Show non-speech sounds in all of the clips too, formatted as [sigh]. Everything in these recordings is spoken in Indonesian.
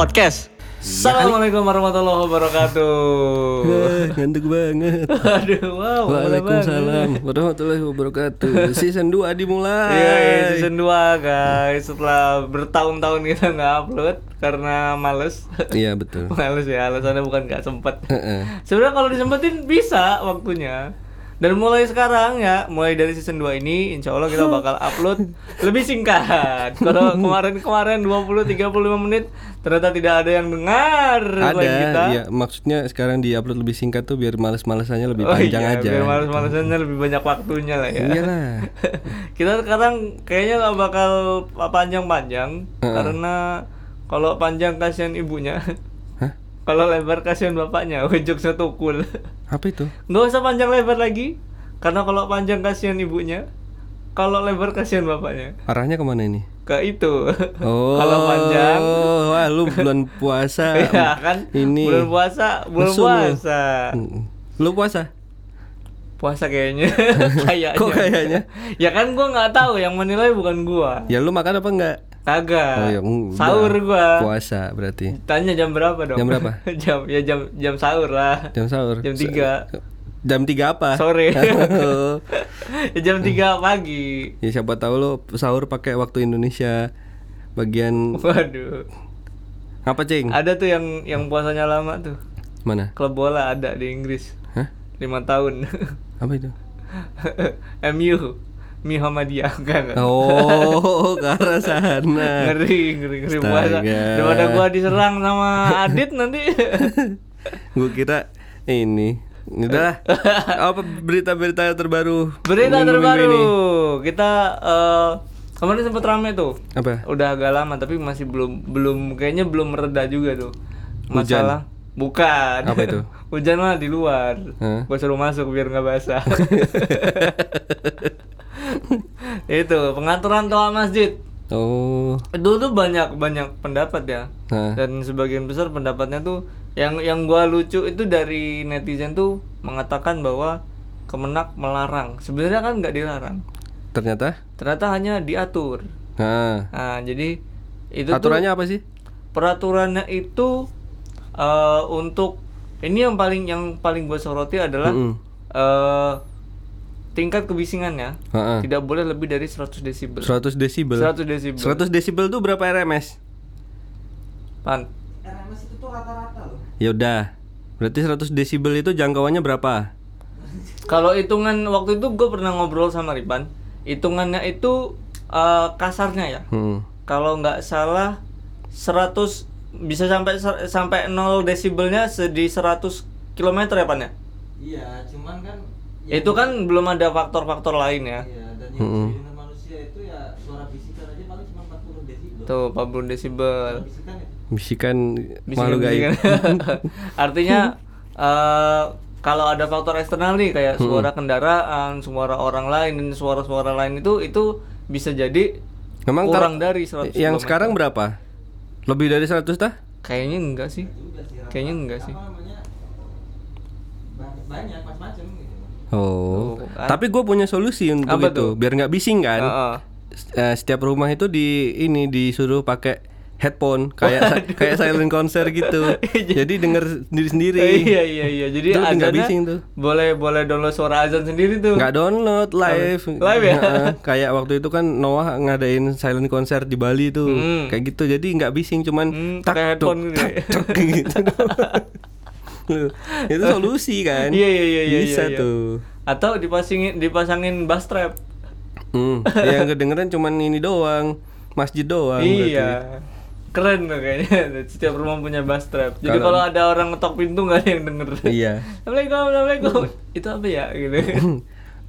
podcast. Assalamualaikum warahmatullahi wabarakatuh. Eh, ngantuk banget. [laughs] Aduh, wow. Waalaikumsalam warahmatullahi wabarakatuh. [laughs] Season 2 dimulai. Iya, iya, season 2 guys. Setelah bertahun-tahun kita nggak upload karena males. Iya, betul. [laughs] males ya, alasannya bukan nggak sempet. Heeh. Sebenarnya kalau disempetin bisa waktunya. Dan mulai sekarang ya, mulai dari season 2 ini insya Allah kita bakal upload [laughs] lebih singkat. Kalau [laughs] kemarin-kemarin 20-35 menit ternyata tidak ada yang dengar Ada, kita. ya maksudnya sekarang di-upload lebih singkat tuh biar males-malesannya lebih Oh panjang iya, aja. biar males-malesannya lebih banyak waktunya lah ya. Iyalah. [laughs] kita sekarang kayaknya nggak bakal panjang-panjang Heeh. karena kalau panjang kasihan ibunya. Kalau lebar kasihan bapaknya, [laughs] ujungnya tukul. Apa itu? Nggak usah panjang lebar lagi, karena kalau panjang kasihan ibunya, kalau lebar kasihan bapaknya. Arahnya ke mana ini? Ke itu. [laughs] Oh, kalau panjang, wah lu bulan [laughs] puasa. ya kan. Ini. Bulan puasa, bulan Mesum lu. puasa. Mm. Lu puasa? Puasa kayaknya. kayaknya. Kok kayaknya? Ya kan gua nggak tahu, yang menilai bukan gua. Ya lu makan apa enggak? Kagak. Oh, ya, mm, Sahur gua. Puasa berarti. Tanya jam berapa dong? Jam berapa? [laughs] jam ya jam jam sahur lah. Jam sahur. Jam tiga. Jam 3 apa? Sore. Ya, [laughs] [laughs] jam 3 pagi. Ya siapa tahu lo sahur pakai waktu Indonesia bagian Waduh. apa cing? Ada tuh yang yang puasanya lama tuh. Mana? Klub bola ada di Inggris. Hah? lima tahun. Apa itu? MU. Muhammadiyah [laughs] enggak enggak. Oh, ke arah sana. Ngeri, ngeri, ngeri puasa. Daripada gua diserang sama Adit nanti. [laughs] Gue kira ini. Udah. [laughs] apa berita-berita terbaru? Berita minggu-minggu terbaru. ini? Kita eh kemarin sempat rame tuh. Apa? Udah agak lama tapi masih belum belum kayaknya belum mereda juga tuh. Hujan? Masalah bukan. Apa itu? Hujan mah di luar. Hah? Gua suruh masuk biar nggak basah. [laughs] itu pengaturan toa masjid. Oh. Itu tuh banyak banyak pendapat ya. Nah. Dan sebagian besar pendapatnya tuh yang yang gua lucu itu dari netizen tuh mengatakan bahwa Kemenak melarang. Sebenarnya kan nggak dilarang. Ternyata? Ternyata hanya diatur. Nah. Nah, jadi itu tuh Aturannya apa sih? peraturannya itu eh, untuk ini yang paling yang paling gue soroti adalah Mm-mm. eh, tingkat kebisingannya Heeh. tidak boleh lebih dari 100 desibel. 100 desibel. 100 desibel. 100 desibel tuh berapa RMS? Pan. Ya udah. Berarti 100 desibel itu jangkauannya berapa? Kalau hitungan waktu itu gue pernah ngobrol sama Riban, hitungannya itu eh, kasarnya ya. Hmm. Kalau nggak salah 100 bisa sampai sampai 0 desibelnya di 100 km ya Pan ya? Iya, cuman kan Itu kan belum ada faktor-faktor lain ya. Iya, dan yang dengan manusia itu ya suara bisikan aja paling cuma 40 desibel. Tuh 40 desibel. Bisikan ya. Bisikan Bisikan- makhluk gaib. [laughs] Artinya [laughs] eh, kalau ada faktor eksternal nih kayak suara kendaraan, suara orang lain dan suara-suara lain itu itu bisa jadi Memang kurang dari 100 yang kilometer. sekarang berapa? Lebih dari 100 tah? Kayaknya enggak sih. Kayaknya enggak sih. Banyak macam-macam. Oh. Tuh, kan. Tapi gue punya solusi untuk Apa itu, tuh? biar nggak bising kan. S- eh, setiap rumah itu di ini disuruh pakai headphone kayak [laughs] kayak silent konser gitu. [laughs] Jadi denger sendiri sendiri. iya iya iya. Jadi azannya bising tuh. boleh boleh download suara azan sendiri tuh. Nggak download live. Live ya? Kayak waktu itu kan Noah ngadain silent konser di Bali tuh. Hmm. Kayak gitu. Jadi nggak bising cuman Hmm, tak tuk, headphone gitu ya. tak, tuk, gitu. [laughs] Loh, itu solusi kan? Iya iya iya iya. Bisa iya. tuh. Atau dipasangin dipasangin bass trap. Hmm, yang kedengeran cuman ini doang, masjid doang. berarti. iya. Keren tuh kayaknya. Setiap rumah punya bass trap. Jadi Kalau- kalau ada orang ngetok pintu nggak ada yang denger. Iya. Assalamualaikum, assalamualaikum. Itu apa ya gitu.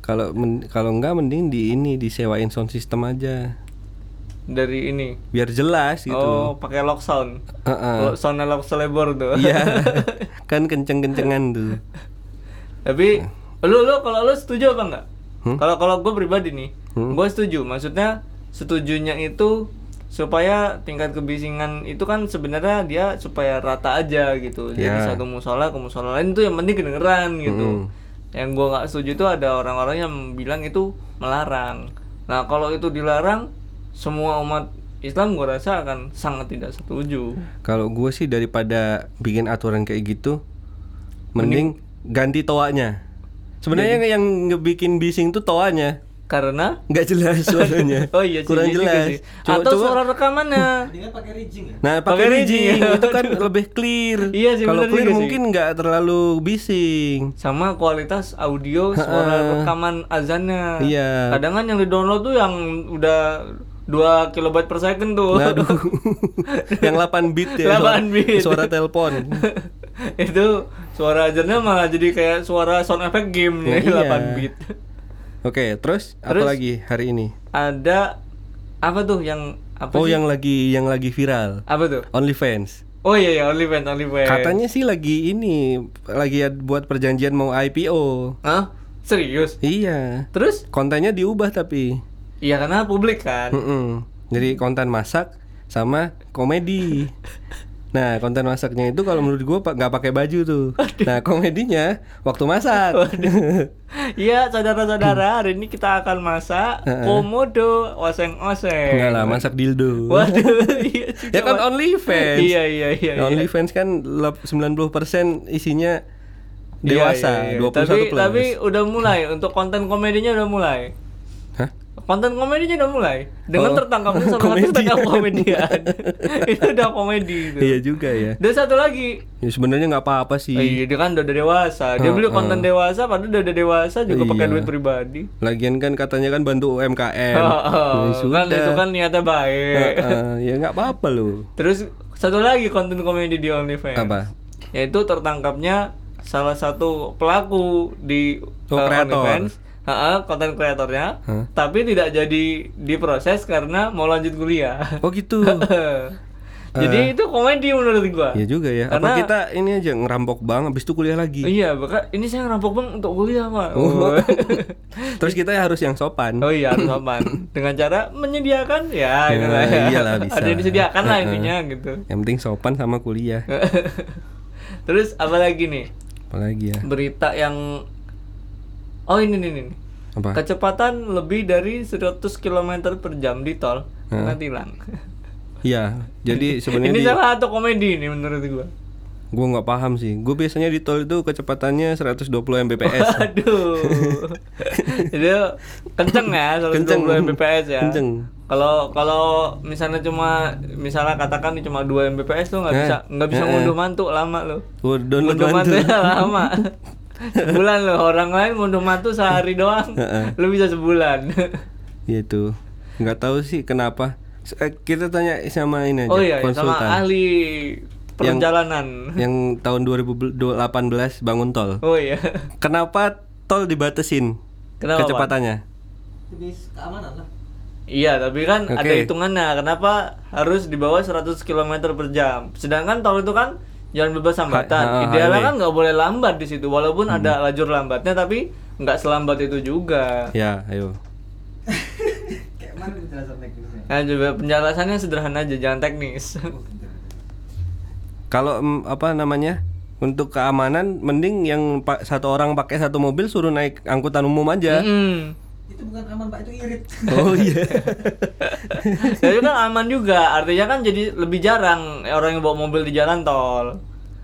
Kalau men- kalau enggak mending di ini disewain sound system aja. Dari ini. Biar jelas gitu. Oh, pakai lock sound. Heeh. Lo- Soundnya lock selebor tuh. Iya. [laughs] kan kenceng-kencengan tuh. Tapi lu lu kalau lu setuju apa enggak? Hmm? Kalau kalau gue pribadi nih, Hmm? gue setuju. Maksudnya setujunya itu supaya tingkat kebisingan itu kan sebenarnya dia supaya rata aja gitu. Jadi Ya. satu musola ke musola lain itu yang penting kedengeran gitu. Hmm. Yang gua nggak setuju itu ada orang-orang yang bilang itu melarang. Nah kalau itu dilarang, semua umat Islam gua rasa akan sangat tidak setuju. Kalau gue sih daripada bikin aturan kayak gitu, mending ganti toanya. Sebenarnya yang ngebikin bising tuh toanya, Karena nggak jelas suaranya. [laughs] Oh iya kurang iya juga jelas. sih. Coba- Atau coba- suara rekamannya. Mendingan pakai rigging ya. Nah, Pakai rigging ya. [laughs] itu kan lebih clear. [laughs] Iya sih, Kalau clear mungkin nggak terlalu bising. sama kualitas audio suara rekaman azannya. Iya. Kadang kan yang di download tuh yang udah 2 kilobyte per second tuh. Aduh. [laughs] yang 8 bit ya. 8 bit. Suara telepon. [laughs] itu suara azannya malah jadi kayak suara sound effect game Ya, nih iya. 8 bit. Oke, terus, apa Terus? lagi hari ini? Ada apa tuh yang apa oh, sih? yang lagi yang lagi viral. apa tuh? OnlyFans. Oh iya ya OnlyFans OnlyFans. Katanya sih lagi ini lagi buat perjanjian mau IPO. Hah? Serius? Iya. Terus? Kontennya diubah tapi. Iya karena publik kan. Mm-mm. Jadi konten masak sama komedi. Nah, konten masaknya itu kalau menurut gua pak nggak pakai baju tuh. Nah, komedinya waktu masak. Iya saudara-saudara [laughs] hari ini kita akan masak komodo oseng-oseng. Enggak lah, masak dildo. Waduh, [laughs] iya juga. ya kan OnlyFans. Iya iya iya. iya. OnlyFans kan lep- 90% isinya Iya, dewasa, iya, iya. 21 tapi, plus. Tapi udah mulai untuk konten komedinya udah mulai. Konten komedinya udah mulai dengan Oh, tertangkapnya salah satu komedian. stand up komedian. itu udah komedi itu. Iya juga ya. Dan satu lagi, Ya sebenarnya nggak apa-apa sih. Oh iya, dia kan udah dewasa. Dia beli Heeh. konten dewasa, padahal udah dewasa juga pakai Iya. duit pribadi. Lagian kan katanya kan bantu UMKM. Oh, Ya kan itu kan niatnya baik. Heeh, ya nggak apa-apa loh. Terus satu lagi konten komedi di OnlyFans. Apa? Yaitu tertangkapnya salah satu pelaku di Oh, kreator. OnlyFans. Konten kreatornya. Hah? Tapi tidak jadi diproses karena mau lanjut kuliah. Oh gitu. [laughs] jadi itu komedi menurut gua. ya juga ya. Apa Karena- kita ini aja ngerampok bang, habis itu kuliah lagi. Iya, bahkan ini saya ngerampok bang untuk kuliah pak. Oh. [laughs] Terus kita harus yang sopan. Oh iya harus sopan dengan cara menyediakan ya, Ya, itulah ya. iyalah, bisa. Ada yang disediakan lah Heeh. intinya gitu. Yang penting sopan sama kuliah. [laughs] Terus apa lagi nih Apalagi ya? berita yang oh ini nih nih. Apa? Kecepatan lebih dari 100 km per jam di tol kena tilang. [laughs] Iya. Jadi [laughs] sebenarnya ini di, salah satu komedi nih menurut gua. gue nggak paham sih. Gue biasanya di tol itu kecepatannya 120 Mbps. [laughs] Aduh. Jadi kenceng ya 120 Kenceng. Mbps ya. Kenceng. Kalau kalau misalnya cuma misalnya katakan cuma 2 Mbps tuh nggak Eh, bisa nggak bisa eh, ngunduh mantu lama lo. Download Ngunduh mantu. lama. Sebulan lo orang lain ngunduh mantu sehari doang. Lo bisa sebulan. Gitu. Nggak tahu sih kenapa. Eh, Kita tanya sama ini aja, oh iya, sama konsultan. ahli perjalanan. Yang tahun 2018 bangun tol. Oh iya. Kenapa tol dibatesin Kenapa, kecepatannya? Demi keamanan lah. Iya, tapi kan Oke. ada hitungannya. Kenapa harus di bawah 100 km per jam? Sedangkan tol itu kan jalan bebas hambatan. Ha- ha- Idealnya kan nggak boleh lambat di situ, walaupun ada lajur lambatnya, tapi nggak selambat itu juga. Ya, ayo. Kayak mana penjelasan teknisnya? Nah, coba penjelasannya sederhana aja, jangan teknis. Kalau mm, apa namanya? Untuk keamanan mending yang satu orang pakai satu mobil suruh naik angkutan umum aja. Mm. Itu bukan aman pak, itu irit. Oh iya. [laughs] Jadi kan aman juga, artinya kan jadi lebih jarang orang yang bawa mobil di jalan tol.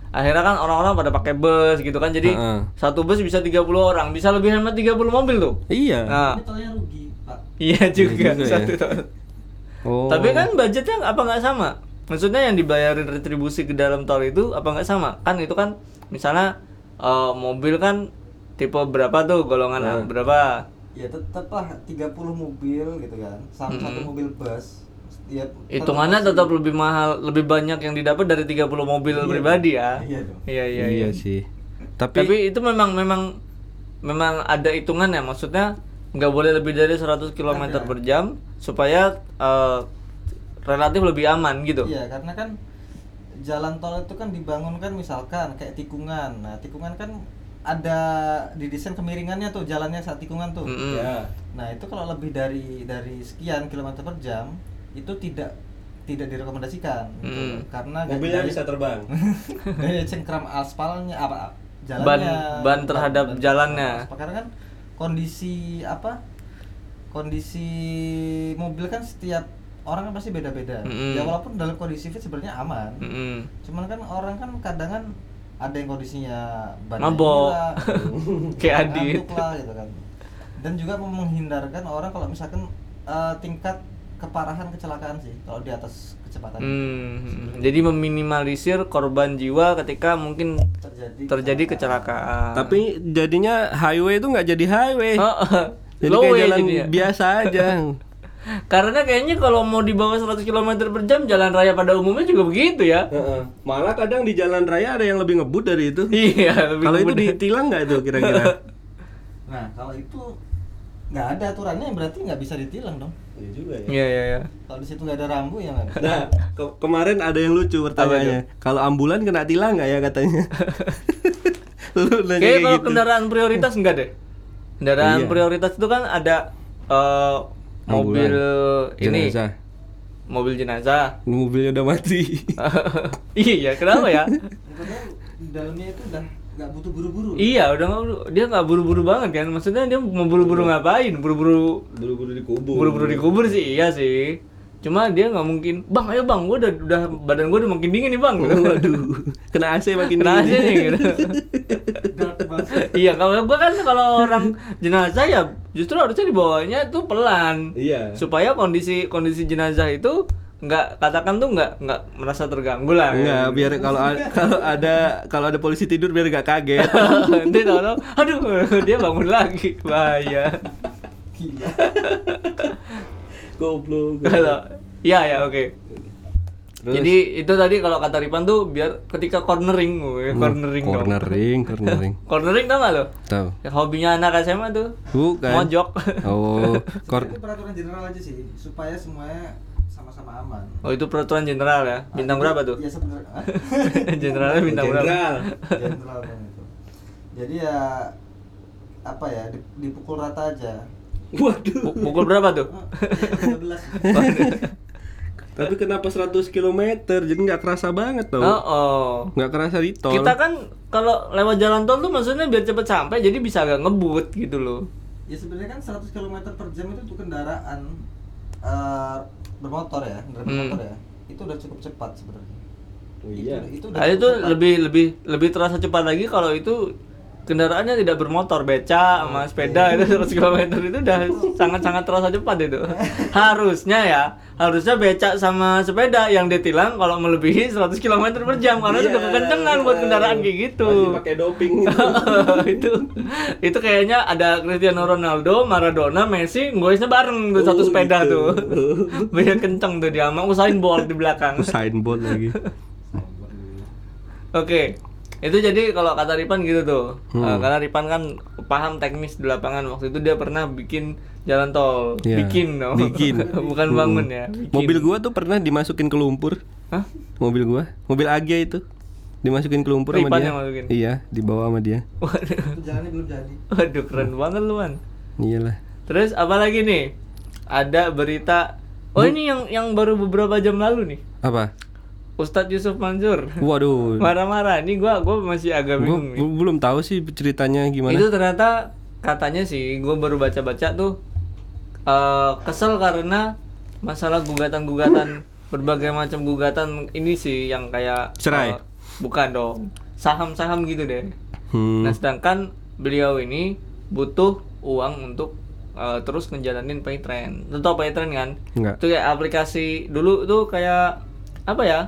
Akhirnya kan orang-orang pada pakai bus gitu kan, jadi Heeh. satu bus bisa 30 orang, bisa lebih hemat 30 mobil tuh. iya. Nah, Ini tolnya rugi pak. iya juga, juga ya. satu tol. Oh. Tapi kan budgetnya apa nggak sama? Maksudnya yang dibayarin retribusi ke dalam tol itu apa nggak sama? Kan itu kan misalnya eh, mobil kan tipe berapa tuh golongan Nah. berapa? Ya tetap lah 30 mobil gitu kan, sama satu mobil bus. Ya, Hitungannya pada tetap lebih mahal, lebih banyak yang didapat dari 30 mobil Iya. pribadi ya. Iya dong. Iya iya iya, iya. sih. Tapi, Tapi itu memang memang memang ada hitungannya, maksudnya nggak boleh lebih dari 100 km Ada. per jam supaya eh, relatif lebih aman gitu. Iya, karena kan jalan tol itu kan dibangun kan misalkan kayak tikungan. Nah, tikungan kan ada didesain kemiringannya tuh jalannya saat tikungan tuh. Mm-mm. ya. Nah, itu kalau lebih dari dari sekian kilometer per jam itu tidak tidak direkomendasikan gitu. Mm. karena mobilnya dari- bisa terbang. [laughs] dari cengkram aspalnya apa Ban- jalannya ban terhadap jalannya. aspal. karena kan kondisi apa kondisi mobil kan setiap orang kan pasti beda-beda. Mm-mm. Ya walaupun dalam kondisi fit sebenarnya aman. Mm-mm. Cuman kan orang kan kadang kan ada yang kondisinya Mabok. [laughs] Kayak Adit. lah gitu kan. Dan juga menghindarkan orang kalau misalkan eh, tingkat keparahan kecelakaan sih kalau di atas kecepatan Hmm, jadi meminimalisir korban jiwa ketika mungkin terjadi terjadi kecelakaan. Tapi jadinya highway itu nggak jadi highway. Oh, Jadi [laughs] low kayak jalan jadinya. biasa aja. [laughs] Karena kayaknya kalau mau di bawah 100 km per jam jalan raya pada umumnya juga begitu ya. Heeh. Malah kadang di jalan raya ada yang lebih ngebut dari itu. [laughs] Iya, lebih Kalau itu ditilang nggak itu kira-kira? [laughs] Nah, kalau itu nggak ada aturannya berarti nggak bisa ditilang dong. Iya juga ya. Iya, iya, iya. Kalau di situ nggak ada rambu ya nggak. Nah, ke- kemarin ada yang lucu pertanyaannya. Kalau ambulan kena tilang nggak ya katanya? [laughs] Lu nanya Kayaknya kayak kalau gitu. kendaraan prioritas enggak deh. Kendaraan Iya. prioritas itu kan ada eh, mobil ini, jenazah. mobil jenazah. Mobilnya udah mati. [laughs] iya, kenapa ya? Di dalamnya itu udah nggak butuh buru-buru. iya, udah nggak dia nggak buru-buru banget kan? Maksudnya dia mau buru-buru ngapain? Buru-buru Buru-buru dikubur. buru-buru dikubur sih iya sih. Cuma dia nggak mungkin, bang ayo bang, gua udah, udah badan gua udah makin dingin nih bang. Gitu. Waduh, kena AC makin Kena dingin. nih gitu. [laughs] [laughs] Iya, kalau gua kan kalau orang jenazah ya justru harusnya dibawanya tuh pelan. Iya. supaya kondisi kondisi jenazah itu nggak katakan tuh nggak nggak merasa terganggu lah Enggak, biar kalau [laughs] kalau ada kalau ada polisi tidur biar gak kaget. [laughs] nanti tahu aduh dia bangun lagi bahaya Gila. Goblok. kalau ya ya oke Terus? jadi itu tadi kalau kata Ripan tuh biar ketika cornering weh, cornering dong cornering, cornering. [laughs] cornering tau nggak lo Tahu. Ya, hobinya anak SMA tuh Bukan. mojok [laughs] Oh, [laughs] kor Itu peraturan general aja sih supaya semuanya sama-sama aman. oh itu peraturan jenderal ya bintang berapa tuh Ya sebenarnya generalnya bintang berapa Jenderal. general kan itu. Jadi ya apa ya di- dipukul rata aja. Waduh. Pu- pukul berapa tuh 13. Tapi kenapa 100 km? Jadi nggak kerasa banget tau. oh, oh. Nggak kerasa di tol. Kita kan kalau lewat jalan tol tuh maksudnya biar cepet sampai jadi bisa agak ngebut gitu loh. ya sebenarnya kan 100 km per jam itu untuk kendaraan eh, bermotor ya, kendaraan Hmm. bermotor ya. Itu udah cukup cepat sebenarnya. Oh iya. Itu, itu udah Nah, itu cepat. lebih lebih lebih terasa cepat lagi kalau itu kendaraannya tidak bermotor, beca sama sepeda itu 100 km itu udah sangat-sangat terasa cepat itu. [laughs] Harusnya ya, harusnya beca sama sepeda yang ditilang kalau melebihi 100 km per jam karena itu Iya. kekencengan buat kendaraan kayak gitu. Masih pakai doping. [laughs] itu itu kayaknya ada Cristiano Ronaldo, Maradona, Messi, goesnya bareng tuh satu Oh, sepeda gitu. tuh. [laughs] Biar kenceng tuh dia sama Usain Bolt di belakang. Usain Bolt lagi. Oke. Itu jadi kalau kata Ripan gitu tuh. Hmm. Eh, karena Ripan kan paham teknis di lapangan waktu itu dia pernah bikin jalan tol. Iya. Bikin dong. Bikin. [laughs] Bukan Hmm. bangun ya. bikin. Mobil gua tuh pernah dimasukin ke lumpur. Hah? Mobil gua, mobil Agia itu. Dimasukin ke lumpur sama Ripan dia. yang masukin? Iya, dibawa sama dia. Waduh. Itu jalannya belum jadi. Waduh, keren banget lu, Man. Iyalah. Terus apa lagi nih? Ada berita Oh, ini yang yang baru beberapa jam lalu nih. Apa? Ustadz Yusuf Mansur Waduh. [laughs] marah-marah. Ini gua gua masih agak Gua bingung nih. gua belum tahu sih ceritanya gimana. Itu ternyata katanya sih, gua baru baca-baca tuh eh, kesel karena masalah gugatan-gugatan [laughs] berbagai macam gugatan ini sih yang kayak Cerai? eh, bukan dong, saham-saham gitu deh. Hmm. Nah, sedangkan beliau ini butuh uang untuk eh, terus ngejalanin Paytrend. Lu tau Paytrend kan? Enggak. Itu kayak aplikasi dulu tuh kayak apa ya?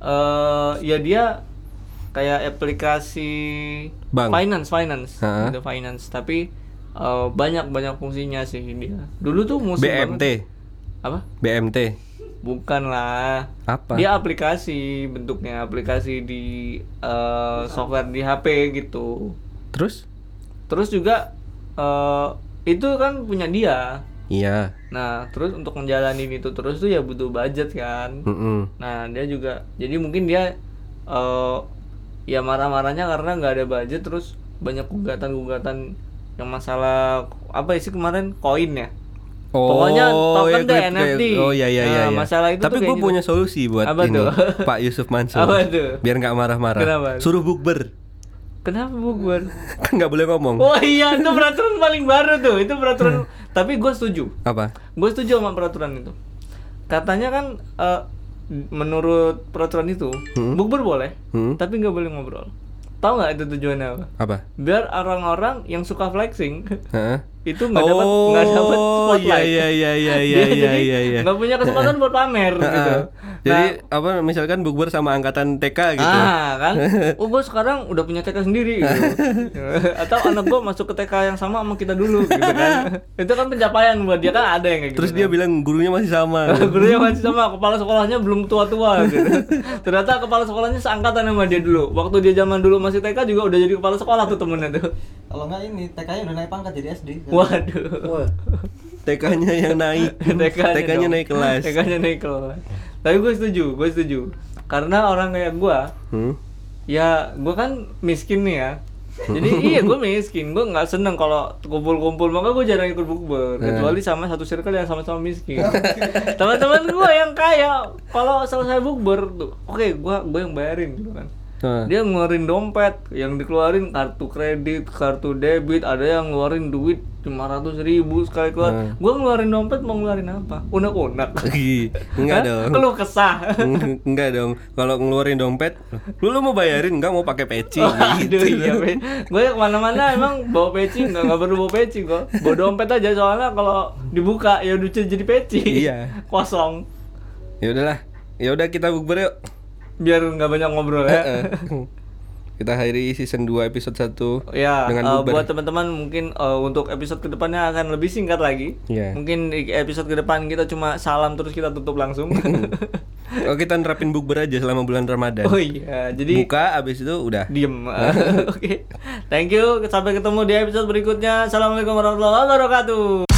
Eh ya dia kayak aplikasi Bank. finance finance Ha-ha. gitu finance tapi eh, banyak banyak fungsinya sih dia dulu tuh musim BMT. banget. apa BMT. bukan lah Apa? dia aplikasi bentuknya aplikasi di eh, software di HP gitu Terus? terus juga eh, itu kan punya dia Iya. nah terus untuk menjalani itu terus tuh ya butuh budget kan Mm-mm. Nah dia juga jadi mungkin dia eh ya marah-marahnya karena nggak ada budget terus banyak gugatan-gugatan yang masalah apa sih kemarin koin ya? Pokoknya token deh, klip- NFT. Oh iya iya Nah, iya. iya. masalah itu Tapi gue kayak gitu. punya solusi buat Apa ini. tuh? Pak Yusuf Mansur. Apa tuh? Biar nggak marah-marah. Suruh bukber. Kenapa bukber? [laughs] kan nggak boleh ngomong. Oh iya itu peraturan paling baru tuh itu peraturan. Tapi gue setuju. Apa? Gue setuju sama peraturan itu. katanya kan eh, menurut peraturan itu Hmm. bukber boleh, Hmm. tapi nggak boleh ngobrol. Tahu nggak itu tujuannya apa? Apa? Biar orang-orang yang suka flexing Heeh. Itu nggak dapat nggak dapat Oh, spotlight. iya, iya, iya, [laughs] iya, Dia iya, jadi iya, iya. nggak punya kesempatan buat pamer [laughs] gitu. Heeh. Jadi Nah, apa misalkan bukber sama angkatan TK gitu. Ah kan, [laughs] oh gue sekarang udah punya TK sendiri gitu. Atau anak gue masuk ke TK yang sama sama kita dulu gitu kan. Itu kan pencapaian buat dia kan ada yang kayak gitu. Terus dia bilang gurunya masih sama. Gurunya masih sama, kepala sekolahnya belum tua-tua gitu. Ternyata kepala sekolahnya seangkatan sama dia dulu. Waktu dia zaman dulu masih TK juga udah jadi kepala sekolah tuh temennya tuh. Kalau nggak ini TK-nya udah naik pangkat jadi SD. kan? Waduh. Wah. TK-nya yang naik. [laughs] TK-nya TK-nya naik kelas. TK-nya naik kelas. Tapi gue setuju, gue setuju. Karena orang kayak gue, Hmm. ya gue kan miskin nih ya. Jadi [laughs] iya gue miskin, gue nggak seneng kalau kumpul-kumpul, maka gue jarang ikut bukber, kecuali sama satu circle yang sama-sama miskin. Teman-teman gue yang kaya, kalau selesai bukber tuh, oke gue gue yang bayarin gitu kan. Nah. Dia ngeluarin dompet, yang dikeluarin kartu kredit, kartu debit, ada yang ngeluarin duit 500 ribu sekali keluar. Hmm. Gue ngeluarin dompet mau ngeluarin apa? Unek-unek. [laughs] Ih, Enggak dong. Keluh kesah. Enggak dong. Kalau ngeluarin dompet, lu, lu mau bayarin enggak mau pakai peci Aduh gitu. iya Gue ke mana-mana emang bawa peci nggak nggak perlu bawa peci kok Bawa dompet aja soalnya kalau dibuka ya udah jadi peci Iya. Kosong Ya udahlah. Ya udah kita bukber yuk. Biar nggak banyak ngobrol ya kita akhiri season 2 episode 1 Ya, dengan bukber. buat teman-teman mungkin eh, untuk episode ke depannya akan lebih singkat lagi. Iya. Mungkin di episode ke depan kita cuma salam terus kita tutup langsung. [laughs] Oh, kita nerapin bukber aja selama bulan Ramadan. oh iya, jadi Buka abis itu udah. diem. [laughs] Oke, thank you. Sampai ketemu di episode berikutnya. Assalamualaikum warahmatullahi wabarakatuh.